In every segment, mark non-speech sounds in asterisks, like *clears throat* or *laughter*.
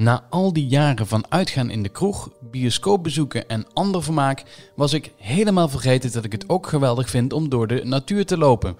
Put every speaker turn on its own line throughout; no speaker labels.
Na al die jaren van uitgaan in de kroeg, bioscoopbezoeken en ander vermaak, was ik helemaal vergeten dat ik het ook geweldig vind om door de natuur te lopen.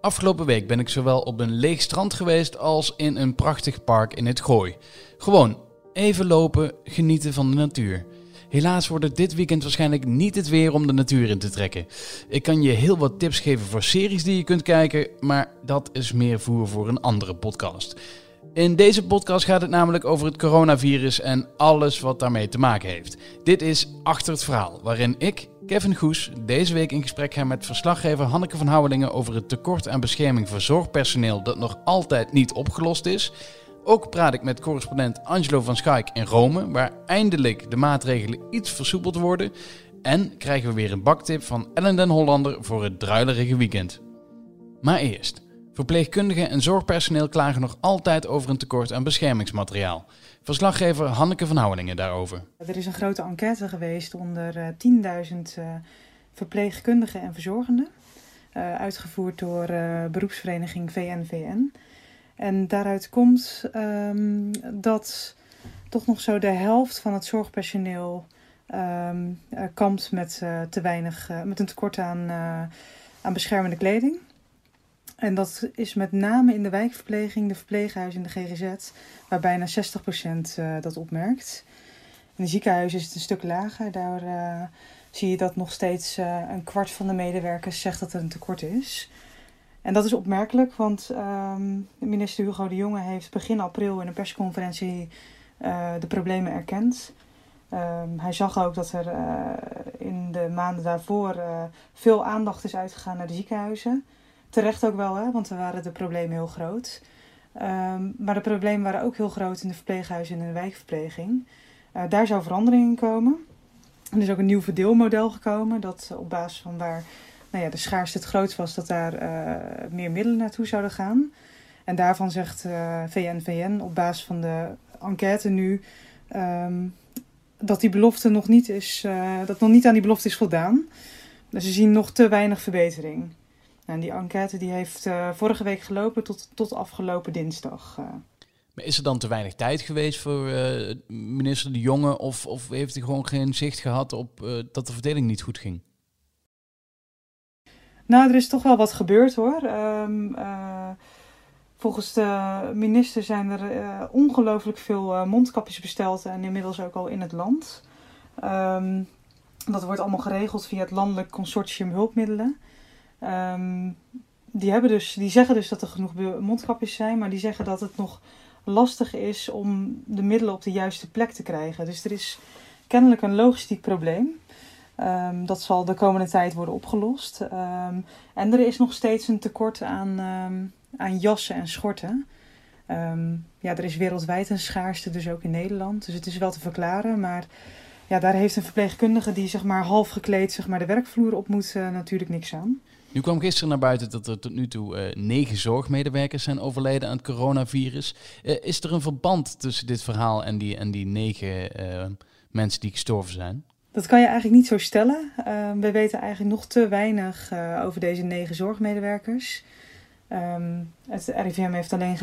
Afgelopen week ben ik zowel op een leeg strand geweest als in een prachtig park in het Gooi. Gewoon even lopen, genieten van de natuur. Helaas wordt het dit weekend waarschijnlijk niet het weer om de natuur in te trekken. Ik kan je heel wat tips geven voor series die je kunt kijken, maar dat is meer voer voor een andere podcast. In deze podcast gaat het namelijk over het coronavirus en alles wat daarmee te maken heeft. Dit is Achter het Verhaal, waarin ik, Kevin Goes, deze week in gesprek ga met verslaggever Hanneke van Houwelingen over het tekort aan bescherming voor zorgpersoneel dat nog altijd niet opgelost is. Ook praat ik met correspondent Angelo van Schaik in Rome, waar eindelijk de maatregelen iets versoepeld worden. En krijgen we weer een baktip van Ellen den Hollander voor het druilerige weekend. Maar eerst. Verpleegkundigen en zorgpersoneel klagen nog altijd over een tekort aan beschermingsmateriaal. Verslaggever Hanneke van Houwelingen daarover.
Er is een grote enquête geweest onder 10.000 uh, verpleegkundigen en verzorgenden. Uh, uitgevoerd door beroepsvereniging VNVN. En daaruit komt um, dat toch nog zo de helft van het zorgpersoneel um, kampt met, te weinig, met een tekort aan, aan beschermende kleding. En dat is met name in de wijkverpleging, de verpleeghuizen en de GGZ, waar bijna 60% uh, dat opmerkt. In de ziekenhuizen is het een stuk lager. Daar uh, zie je dat nog steeds uh, een kwart van de medewerkers zegt dat er een tekort is. En dat is opmerkelijk, want um, minister Hugo de Jonge heeft begin april in een persconferentie de problemen erkend. Um, hij zag ook dat er in de maanden daarvoor veel aandacht is uitgegaan naar de ziekenhuizen. Terecht ook wel, hè, want er waren de problemen heel groot. Um, maar de problemen waren ook heel groot in de verpleeghuizen en in de wijkverpleging. Uh, daar zou verandering in komen. Er is ook een nieuw verdeelmodel gekomen, dat op basis van waar nou ja, de schaarste het grootst was, dat daar uh, meer middelen naartoe zouden gaan. En daarvan zegt uh, VNVN op basis van de enquête nu um, dat die belofte nog niet is, dat nog niet aan die belofte is voldaan. Dus ze zien nog te weinig verbetering. En die enquête die heeft uh, vorige week gelopen tot, tot afgelopen dinsdag. Uh.
Maar is er dan te weinig tijd geweest voor uh, minister De Jonge? Of, of heeft hij gewoon geen zicht gehad op dat de verdeling niet goed ging?
Nou, er is toch wel wat gebeurd hoor. Um, volgens de minister zijn er ongelooflijk veel mondkapjes besteld en inmiddels ook al in het land. Um, dat wordt allemaal geregeld via het Landelijk Consortium Hulpmiddelen. Um, die, hebben dus, die zeggen dus dat er genoeg mondkapjes zijn, maar die zeggen dat het nog lastig is om de middelen op de juiste plek te krijgen. Dus er is kennelijk een logistiek probleem. Um, dat zal de komende tijd worden opgelost. Um, en er is nog steeds een tekort aan, aan jassen en schorten. ja, er is wereldwijd een schaarste, dus ook in Nederland. Dus het is wel te verklaren, maar ja, daar heeft een verpleegkundige die zeg maar half gekleed zeg maar, de werkvloer op moet uh, natuurlijk niks aan.
Nu kwam gisteren naar buiten dat er tot nu toe uh, negen zorgmedewerkers zijn overleden aan het coronavirus. Uh, is er een verband tussen dit verhaal en die, en die negen uh, mensen die gestorven zijn?
Dat kan je eigenlijk niet zo stellen. Ehm, we weten eigenlijk nog te weinig over deze negen zorgmedewerkers. Um, het RIVM heeft alleen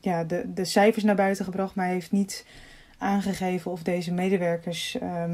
ja, de, de cijfers naar buiten gebracht, maar heeft niet aangegeven of deze medewerkers uh,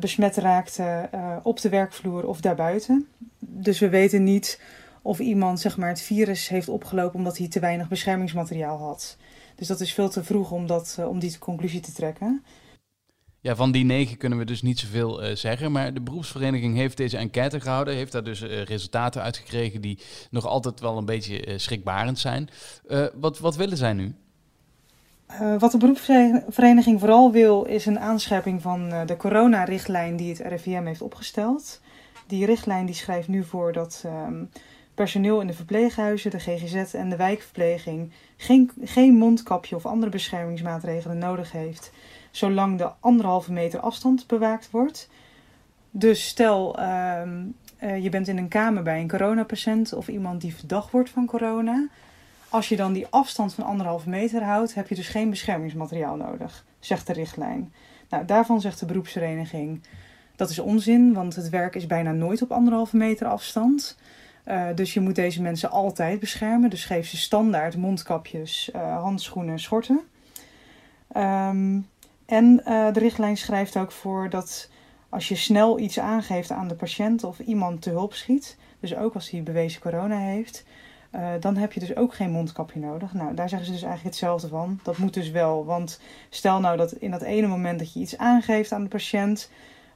besmet raakten uh, op de werkvloer of daarbuiten. Dus we weten niet of iemand zeg maar, het virus heeft opgelopen omdat hij te weinig beschermingsmateriaal had. Dus dat is veel te vroeg om, dat, uh, om die conclusie te trekken.
Ja, van die negen kunnen we dus niet zoveel zeggen. Maar de beroepsvereniging heeft deze enquête gehouden. Heeft daar dus uh, resultaten uitgekregen die nog altijd wel een beetje uh, schrikbarend zijn. wat, wat willen zij nu?
Uh, wat de beroepsvereniging vooral wil, is een aanscherping van uh, de coronarichtlijn die het RIVM heeft opgesteld. Die richtlijn die schrijft nu voor dat um, personeel in de verpleeghuizen, de GGZ en de wijkverpleging geen, geen mondkapje of andere beschermingsmaatregelen nodig heeft, zolang de anderhalve meter afstand bewaakt wordt. Dus stel, um, uh, je bent in een kamer bij een coronapatiënt of iemand die verdacht wordt van corona als je dan die afstand van anderhalve meter houdt, heb je dus geen beschermingsmateriaal nodig, zegt de richtlijn. Nou, daarvan zegt de beroepsvereniging dat is onzin, want het werk is bijna nooit op anderhalve meter afstand. Uh, dus je moet deze mensen altijd beschermen. Dus geef ze standaard mondkapjes, uh, handschoenen, schorten. Ehm, en de richtlijn schrijft ook voor dat als je snel iets aangeeft aan de patiënt of iemand te hulp schiet, dus ook als hij bewezen corona heeft, uh, dan heb je dus ook geen mondkapje nodig. Nou, daar zeggen ze dus eigenlijk hetzelfde van. Dat moet dus wel. Want stel nou dat in dat ene moment dat je iets aangeeft aan de patiënt,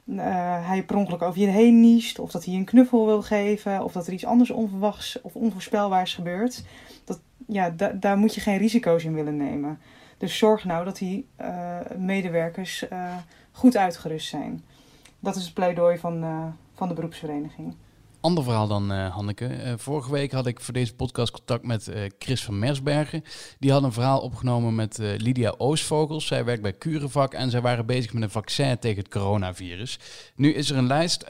uh, hij per over je heen niest, of dat hij een knuffel wil geven, of dat er iets anders onverwachts of onvoorspelbaars gebeurt. Dat, ja, da daar moet je geen risico's in willen nemen. Dus zorg nou dat die uh, medewerkers goed uitgerust zijn. Dat is het pleidooi van, van de beroepsvereniging
ander verhaal dan, uh, Hanneke. Uh, vorige week had ik voor deze podcast contact met uh, Chris van Mersbergen. Die had een verhaal opgenomen met Lydia Oostvogels. Zij werkt bij Curevac en zij waren bezig met een vaccin tegen het coronavirus. Nu is er een lijst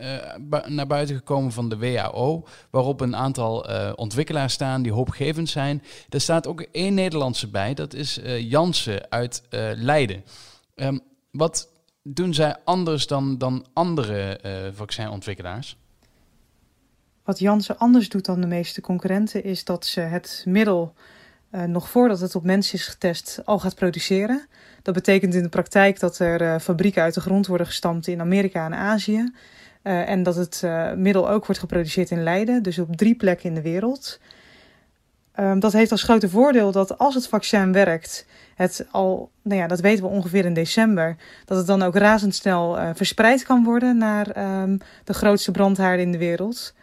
naar buiten gekomen van de WHO, waarop een aantal ontwikkelaars staan die hoopgevend zijn. Er staat ook één Nederlandse bij, dat is Jansen uit Leiden. Um, wat doen zij anders dan, dan andere vaccinontwikkelaars?
Wat Janssen anders doet dan de meeste concurrenten is dat ze het middel uh, nog voordat het op mensen is getest al gaat produceren. Dat betekent in de praktijk dat er uh, fabrieken uit de grond worden gestampt in Amerika en Azië. Uh, en dat het middel ook wordt geproduceerd in Leiden, dus op drie plekken in de wereld. Um, dat heeft als grote voordeel dat als het vaccin werkt, het al, nou ja, dat weten we ongeveer in december, dat het dan ook razendsnel verspreid kan worden naar um, de grootste brandhaarden in de wereld.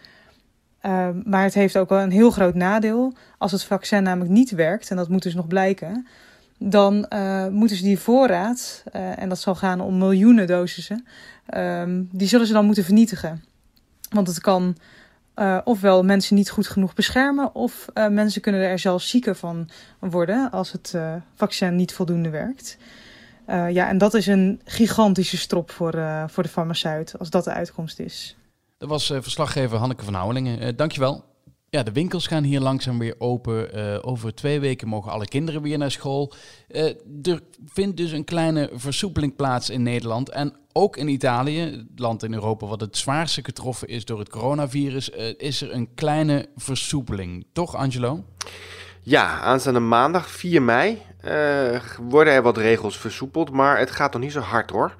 Uh, maar het heeft ook wel een heel groot nadeel. Als het vaccin namelijk niet werkt, en dat moet dus nog blijken, dan uh, moeten ze die voorraad, uh, en dat zal gaan om miljoenen dosissen, die zullen ze dan moeten vernietigen. Want het kan ofwel mensen niet goed genoeg beschermen, of mensen kunnen er zelfs zieker van worden als het vaccin niet voldoende werkt. ja, en dat is een gigantische strop voor, voor de farmaceut, als dat de uitkomst is.
Dat was uh, verslaggever Hanneke van Houwelingen. Uh, dankjewel. Ja, de winkels gaan hier langzaam weer open. Uh, over twee weken mogen alle kinderen weer naar school. er vindt dus een kleine versoepeling plaats in Nederland. En ook in Italië, het land in Europa wat het zwaarste getroffen is door het coronavirus, is er een kleine versoepeling. Toch, Angelo?
Ja, aanstaande maandag 4 mei worden er wat regels versoepeld, maar het gaat nog niet zo hard hoor.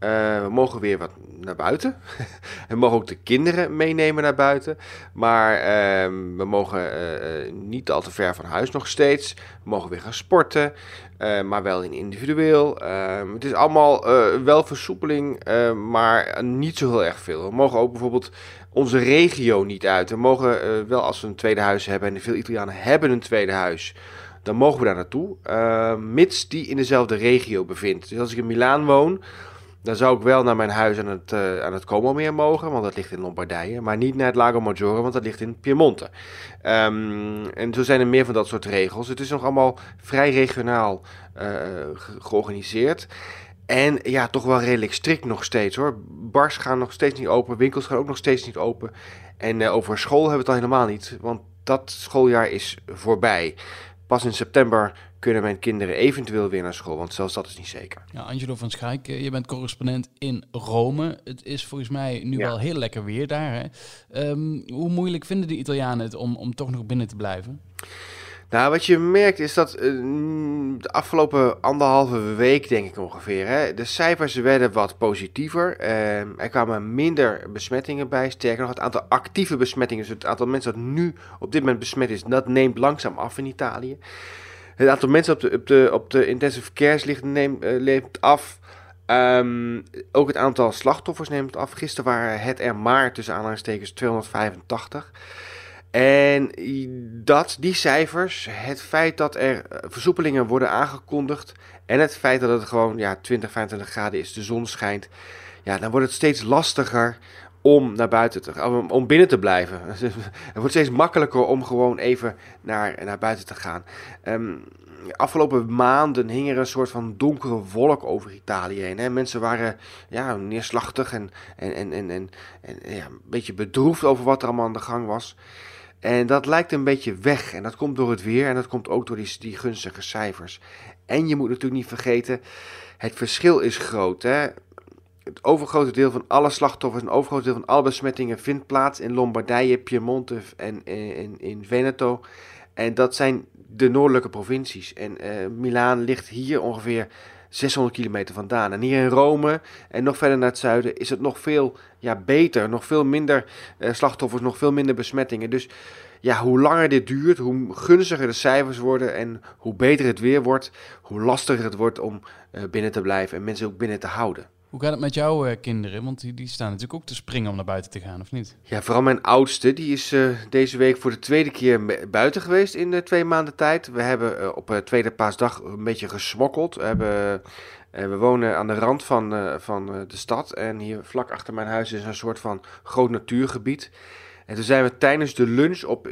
Uh, we mogen weer wat naar buiten. *laughs* we mogen ook de kinderen meenemen naar buiten. Maar uh, we mogen uh, niet al te ver van huis nog steeds. We mogen weer gaan sporten. maar wel in individueel. Ehm, het is allemaal wel versoepeling, maar niet zo heel erg veel. We mogen ook bijvoorbeeld onze regio niet uit. We mogen wel als we een tweede huis hebben. En veel Italianen hebben een tweede huis dan mogen we daar naartoe, mits die in dezelfde regio bevindt. Dus als ik in Milaan woon, dan zou ik wel naar mijn huis aan het, uh, aan het Como meer mogen, want dat ligt in Lombardije. Maar niet naar het Lago Maggiore, want dat ligt in Piemonte. Um, en zo zijn er meer van dat soort regels. Het is nog allemaal vrij regionaal uh, georganiseerd. En ja, toch wel redelijk strikt nog steeds hoor. Bars gaan nog steeds niet open, winkels gaan ook nog steeds niet open. En uh, over school hebben we het al helemaal niet, want dat schooljaar is voorbij. Pas in september kunnen mijn kinderen eventueel weer naar school? Want zelfs dat is niet zeker.
Ja, Angelo van Schaik, eh, je bent correspondent in Rome. Het is volgens mij nu wel heel lekker weer daar. Hè? Um, hoe moeilijk vinden de Italianen het om, om toch nog binnen te blijven?
Nou, wat je merkt is dat uh, de afgelopen anderhalve week, denk ik ongeveer, hè, de cijfers werden wat positiever. Uh, er kwamen minder besmettingen bij. Sterker nog, het aantal actieve besmettingen, dus het aantal mensen dat nu op dit moment besmet is, dat neemt langzaam af in Italië. Het aantal mensen op de, op de, op de intensive cares ligt, neemt, af. Um, ook het aantal slachtoffers neemt af. Gisteren waren het er maar tussen aanhalingstekens 285. En dat, die cijfers, het feit dat er eh, versoepelingen worden aangekondigd en het feit dat het gewoon ja, 20, 25 graden is, de zon schijnt, ja, dan wordt het steeds lastiger om naar buiten te gaan, om binnen te blijven. *laughs* Het wordt steeds makkelijker om gewoon even naar, naar buiten te gaan. Um, afgelopen maanden hing er een soort van donkere wolk over Italië heen. Hè? Mensen waren ja, neerslachtig en, en, en, en, en, en ja, een beetje bedroefd over wat er allemaal aan de gang was. En dat lijkt een beetje weg. En dat komt door het weer en dat komt ook door die, die gunstige cijfers. En je moet natuurlijk niet vergeten, het verschil is groot. Hè? Het overgrote deel van alle slachtoffers en overgrote deel van alle besmettingen vindt plaats in Lombardije, Piemonte en in, Veneto. En dat zijn de noordelijke provincies. En uh, Milaan ligt hier ongeveer 600 kilometer vandaan. En hier in Rome en nog verder naar het zuiden is het nog veel ja, beter. Nog veel minder uh, slachtoffers, nog veel minder besmettingen. Dus ja, hoe langer dit duurt, hoe gunstiger de cijfers worden en hoe beter het weer wordt, hoe lastiger het wordt om uh, binnen te blijven en mensen ook binnen te houden.
Hoe gaat het met jouw uh, kinderen? Want die, die staan natuurlijk ook te springen om naar buiten te gaan, of niet?
Ja, vooral mijn oudste. Die is uh, deze week voor de tweede keer buiten geweest in uh, twee maanden tijd. We hebben op tweede paasdag een beetje gesmokkeld. We, hebben, we wonen aan de rand van, van de stad. En hier vlak achter mijn huis is een soort van groot natuurgebied. En toen zijn we tijdens de lunch op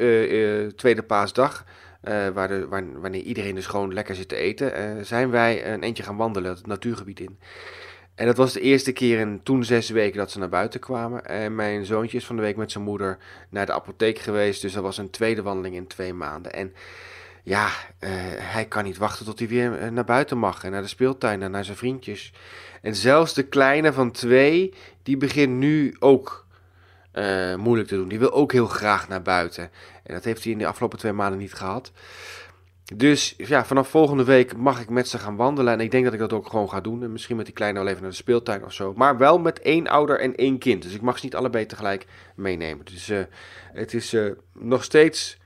tweede paasdag... waar de, waar, wanneer iedereen dus gewoon lekker zit te eten... zijn wij een eentje gaan wandelen het natuurgebied in. En dat was de eerste keer in toen zes weken dat ze naar buiten kwamen. En mijn zoontje is van de week met zijn moeder naar de apotheek geweest. Dus dat was een tweede wandeling in twee maanden. En ja, uh, hij kan niet wachten tot hij weer eh, naar buiten mag. En naar de speeltuin en naar zijn vriendjes. En zelfs de kleine van twee, die begint nu ook moeilijk te doen. Die wil ook heel graag naar buiten. En dat heeft hij in de afgelopen twee maanden niet gehad. Dus ja, vanaf volgende week mag ik met ze gaan wandelen. En ik denk dat ik dat ook gewoon ga doen. En misschien met die kleine wel even naar de speeltuin of zo. Maar wel met één ouder en één kind. Dus ik mag ze niet allebei tegelijk meenemen. Dus uh, het is uh, nog steeds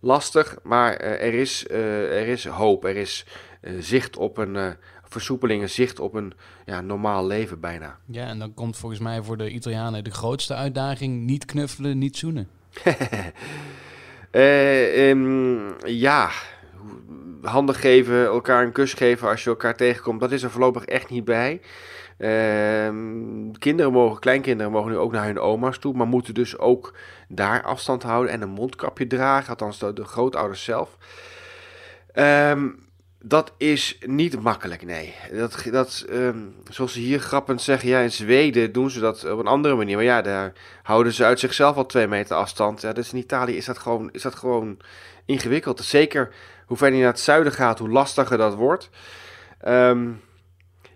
lastig. Maar uh, er, is, er is hoop. Er is zicht op een versoepeling. Een zicht op een ja, normaal leven bijna.
Ja, en dan komt volgens mij voor de Italianen de grootste uitdaging. Niet knuffelen, niet zoenen.
um, *laughs* ja handen geven, elkaar een kus geven als je elkaar tegenkomt, dat is er voorlopig echt niet bij. Uh, kinderen mogen, kleinkinderen mogen nu ook naar hun oma's toe, maar moeten dus ook daar afstand houden en een mondkapje dragen, althans de, de grootouders zelf. Um, dat is niet makkelijk, nee. Dat, dat, um, zoals ze hier grappend zeggen, ja, in Zweden doen ze dat op een andere manier. Maar ja, daar houden ze uit zichzelf al twee meter afstand. Ja, dus in Italië is dat gewoon, is dat gewoon ingewikkeld. Zeker hoe verder je naar het zuiden gaat, hoe lastiger dat wordt. Um,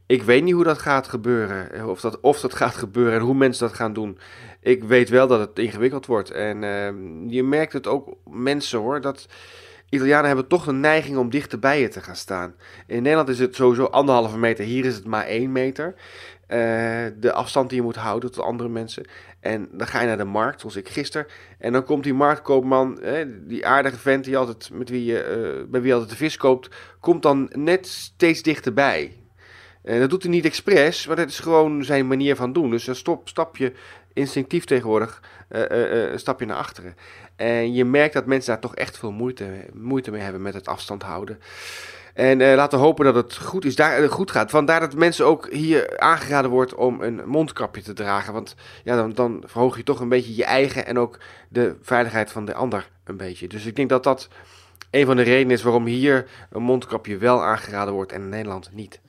ik weet niet hoe dat gaat gebeuren. Of dat, of dat gaat gebeuren en hoe mensen dat gaan doen. Ik weet wel dat het ingewikkeld wordt. En uh, je merkt het ook mensen hoor. Dat Italianen hebben toch de neiging om dichter bij je te gaan staan. In Nederland is het sowieso anderhalve meter. Hier is het maar één meter. Uh, de afstand die je moet houden tot andere mensen. En dan ga je naar de markt, zoals ik gisteren. En dan komt die marktkoopman, die aardige vent die altijd, met wie je, uh, bij wie altijd de vis koopt, komt dan net steeds dichterbij. En dat doet hij niet expres, maar dat is gewoon zijn manier van doen. Dus dan stop, stap je instinctief tegenwoordig uh, uh, een stapje naar achteren. En je merkt dat mensen daar toch echt veel moeite, moeite mee hebben met het afstand houden. En laten we hopen dat het goed, is, daar, goed gaat. Vandaar dat mensen ook hier aangeraden wordt om een mondkapje te dragen. Want ja, dan, dan verhoog je toch een beetje je eigen en ook de veiligheid van de ander een beetje. Dus ik denk dat dat een van de redenen is waarom hier een mondkapje wel aangeraden wordt en in Nederland niet.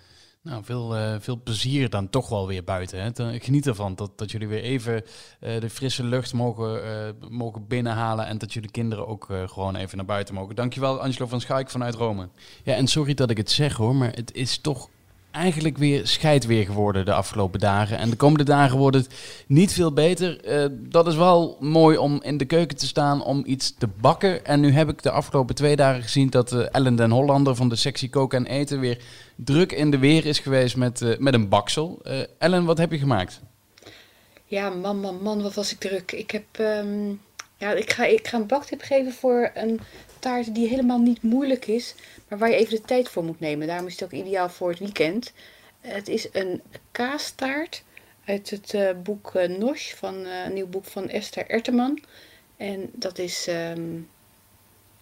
Nou, veel, uh, veel plezier dan toch wel weer buiten. Hè? Geniet ervan dat, dat jullie weer even uh, de frisse lucht mogen, uh, mogen binnenhalen. En dat jullie kinderen ook gewoon even naar buiten mogen. Dankjewel Angelo van Schaik vanuit Rome. Ja, en sorry dat ik het zeg hoor, maar het is toch eigenlijk weer scheidweer geworden de afgelopen dagen. En de komende dagen wordt het niet veel beter. Uh, dat is wel mooi om in de keuken te staan om iets te bakken. En nu heb ik de afgelopen twee dagen gezien dat uh, Ellen den Hollander van de sectie Koken en Eten weer druk in de weer is geweest met, uh, met een baksel. Ellen, wat heb je gemaakt?
Ja, man, man, man, wat was ik druk. Ik heb... Um, ja, ik ga, ik ga een baktip geven voor een taart die helemaal niet moeilijk is, maar waar je even de tijd voor moet nemen. Daarom is het ook ideaal voor het weekend. Het is een kaastaart uit het uh, boek uh, Nosh, van uh, een nieuw boek van Esther Erteman. En dat is um,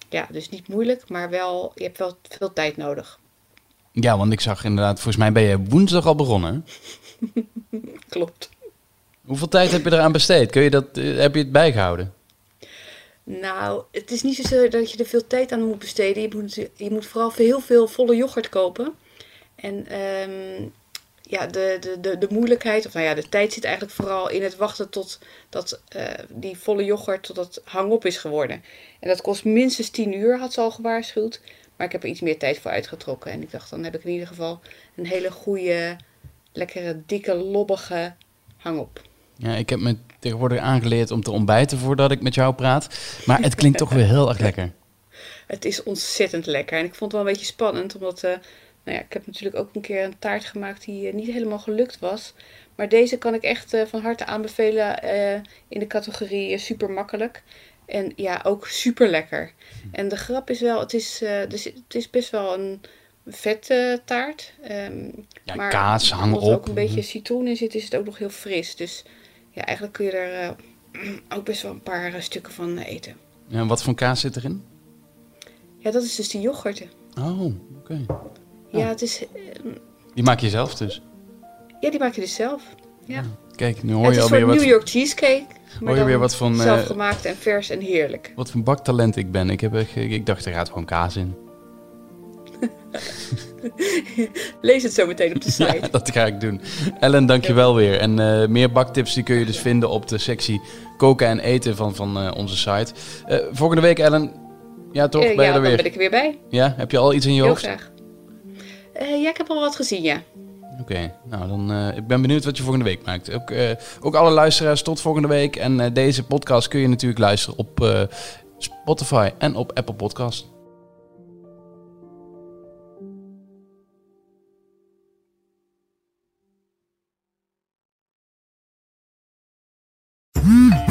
ja, dus niet moeilijk, maar wel, je hebt wel veel tijd nodig.
Ja, want ik zag inderdaad, volgens mij ben je woensdag al begonnen. *laughs*
Klopt.
Hoeveel tijd heb je eraan besteed? Kun je dat, heb je het bijgehouden?
Nou, het is niet zozeer dat je er veel tijd aan moet besteden. Je moet, je moet vooral heel veel volle yoghurt kopen. En um, ja, de, de, de, de moeilijkheid, of nou ja, de tijd zit eigenlijk vooral in het wachten tot dat, uh, die volle yoghurt tot het hangop is geworden. En dat kost minstens 10 uur, had ze al gewaarschuwd. Maar ik heb er iets meer tijd voor uitgetrokken. En ik dacht, dan heb ik in ieder geval een hele goede, lekkere, dikke, lobbige hangop.
Ja, ik heb me tegenwoordig aangeleerd om te ontbijten voordat ik met jou praat. Maar het klinkt toch weer heel erg lekker.
Het is ontzettend lekker. En ik vond het wel een beetje spannend, omdat uh, nou ja, ik heb natuurlijk ook een keer een taart gemaakt die eh, niet helemaal gelukt was. Maar deze kan ik echt eh, van harte aanbevelen eh, in de categorie super makkelijk. En ja, ook super lekker. En de grap is wel, het is, dus het is best wel een vette taart. Um,
ja, maar kaas, hang
op. er ook een beetje citroen in zit, is het ook nog heel fris. Dus ja, eigenlijk kun je er *clears throat* ook best wel een paar stukken van eten.
Ja, en wat voor kaas zit erin?
Ja, dat is dus die yoghurt.
Oh, oké.
Ja, het is...
die maak je zelf dus?
Ja, die maak je dus zelf. Ja.
Kijk, nu hoor je
alweer
wat...
New York cheesecake.
hoor je weer wat van...
Zelf eh, gemaakt en vers en heerlijk.
Wat voor baktalent ik ben. Ik, heb, ik dacht, er gaat gewoon kaas in. *laughs*
Lees het zo meteen op de site.
ja, dat ga ik doen. Ellen, dankjewel weer. En uh, meer baktips die kun je dus vinden op de sectie koken en eten van, van uh, onze site. Uh, volgende week, Ellen. Ja, toch? ben je
ja,
er weer?
dan ben ik er weer bij.
Ja, heb je al iets in je
Heel
hoofd?
graag. ja, ik heb al wat gezien, ja.
Oké, nou dan uh, ik ben benieuwd wat je volgende week maakt. Ook, uh, ook alle luisteraars tot volgende week. En uh, deze podcast kun je natuurlijk luisteren op Spotify en op Apple Podcast.